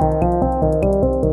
Música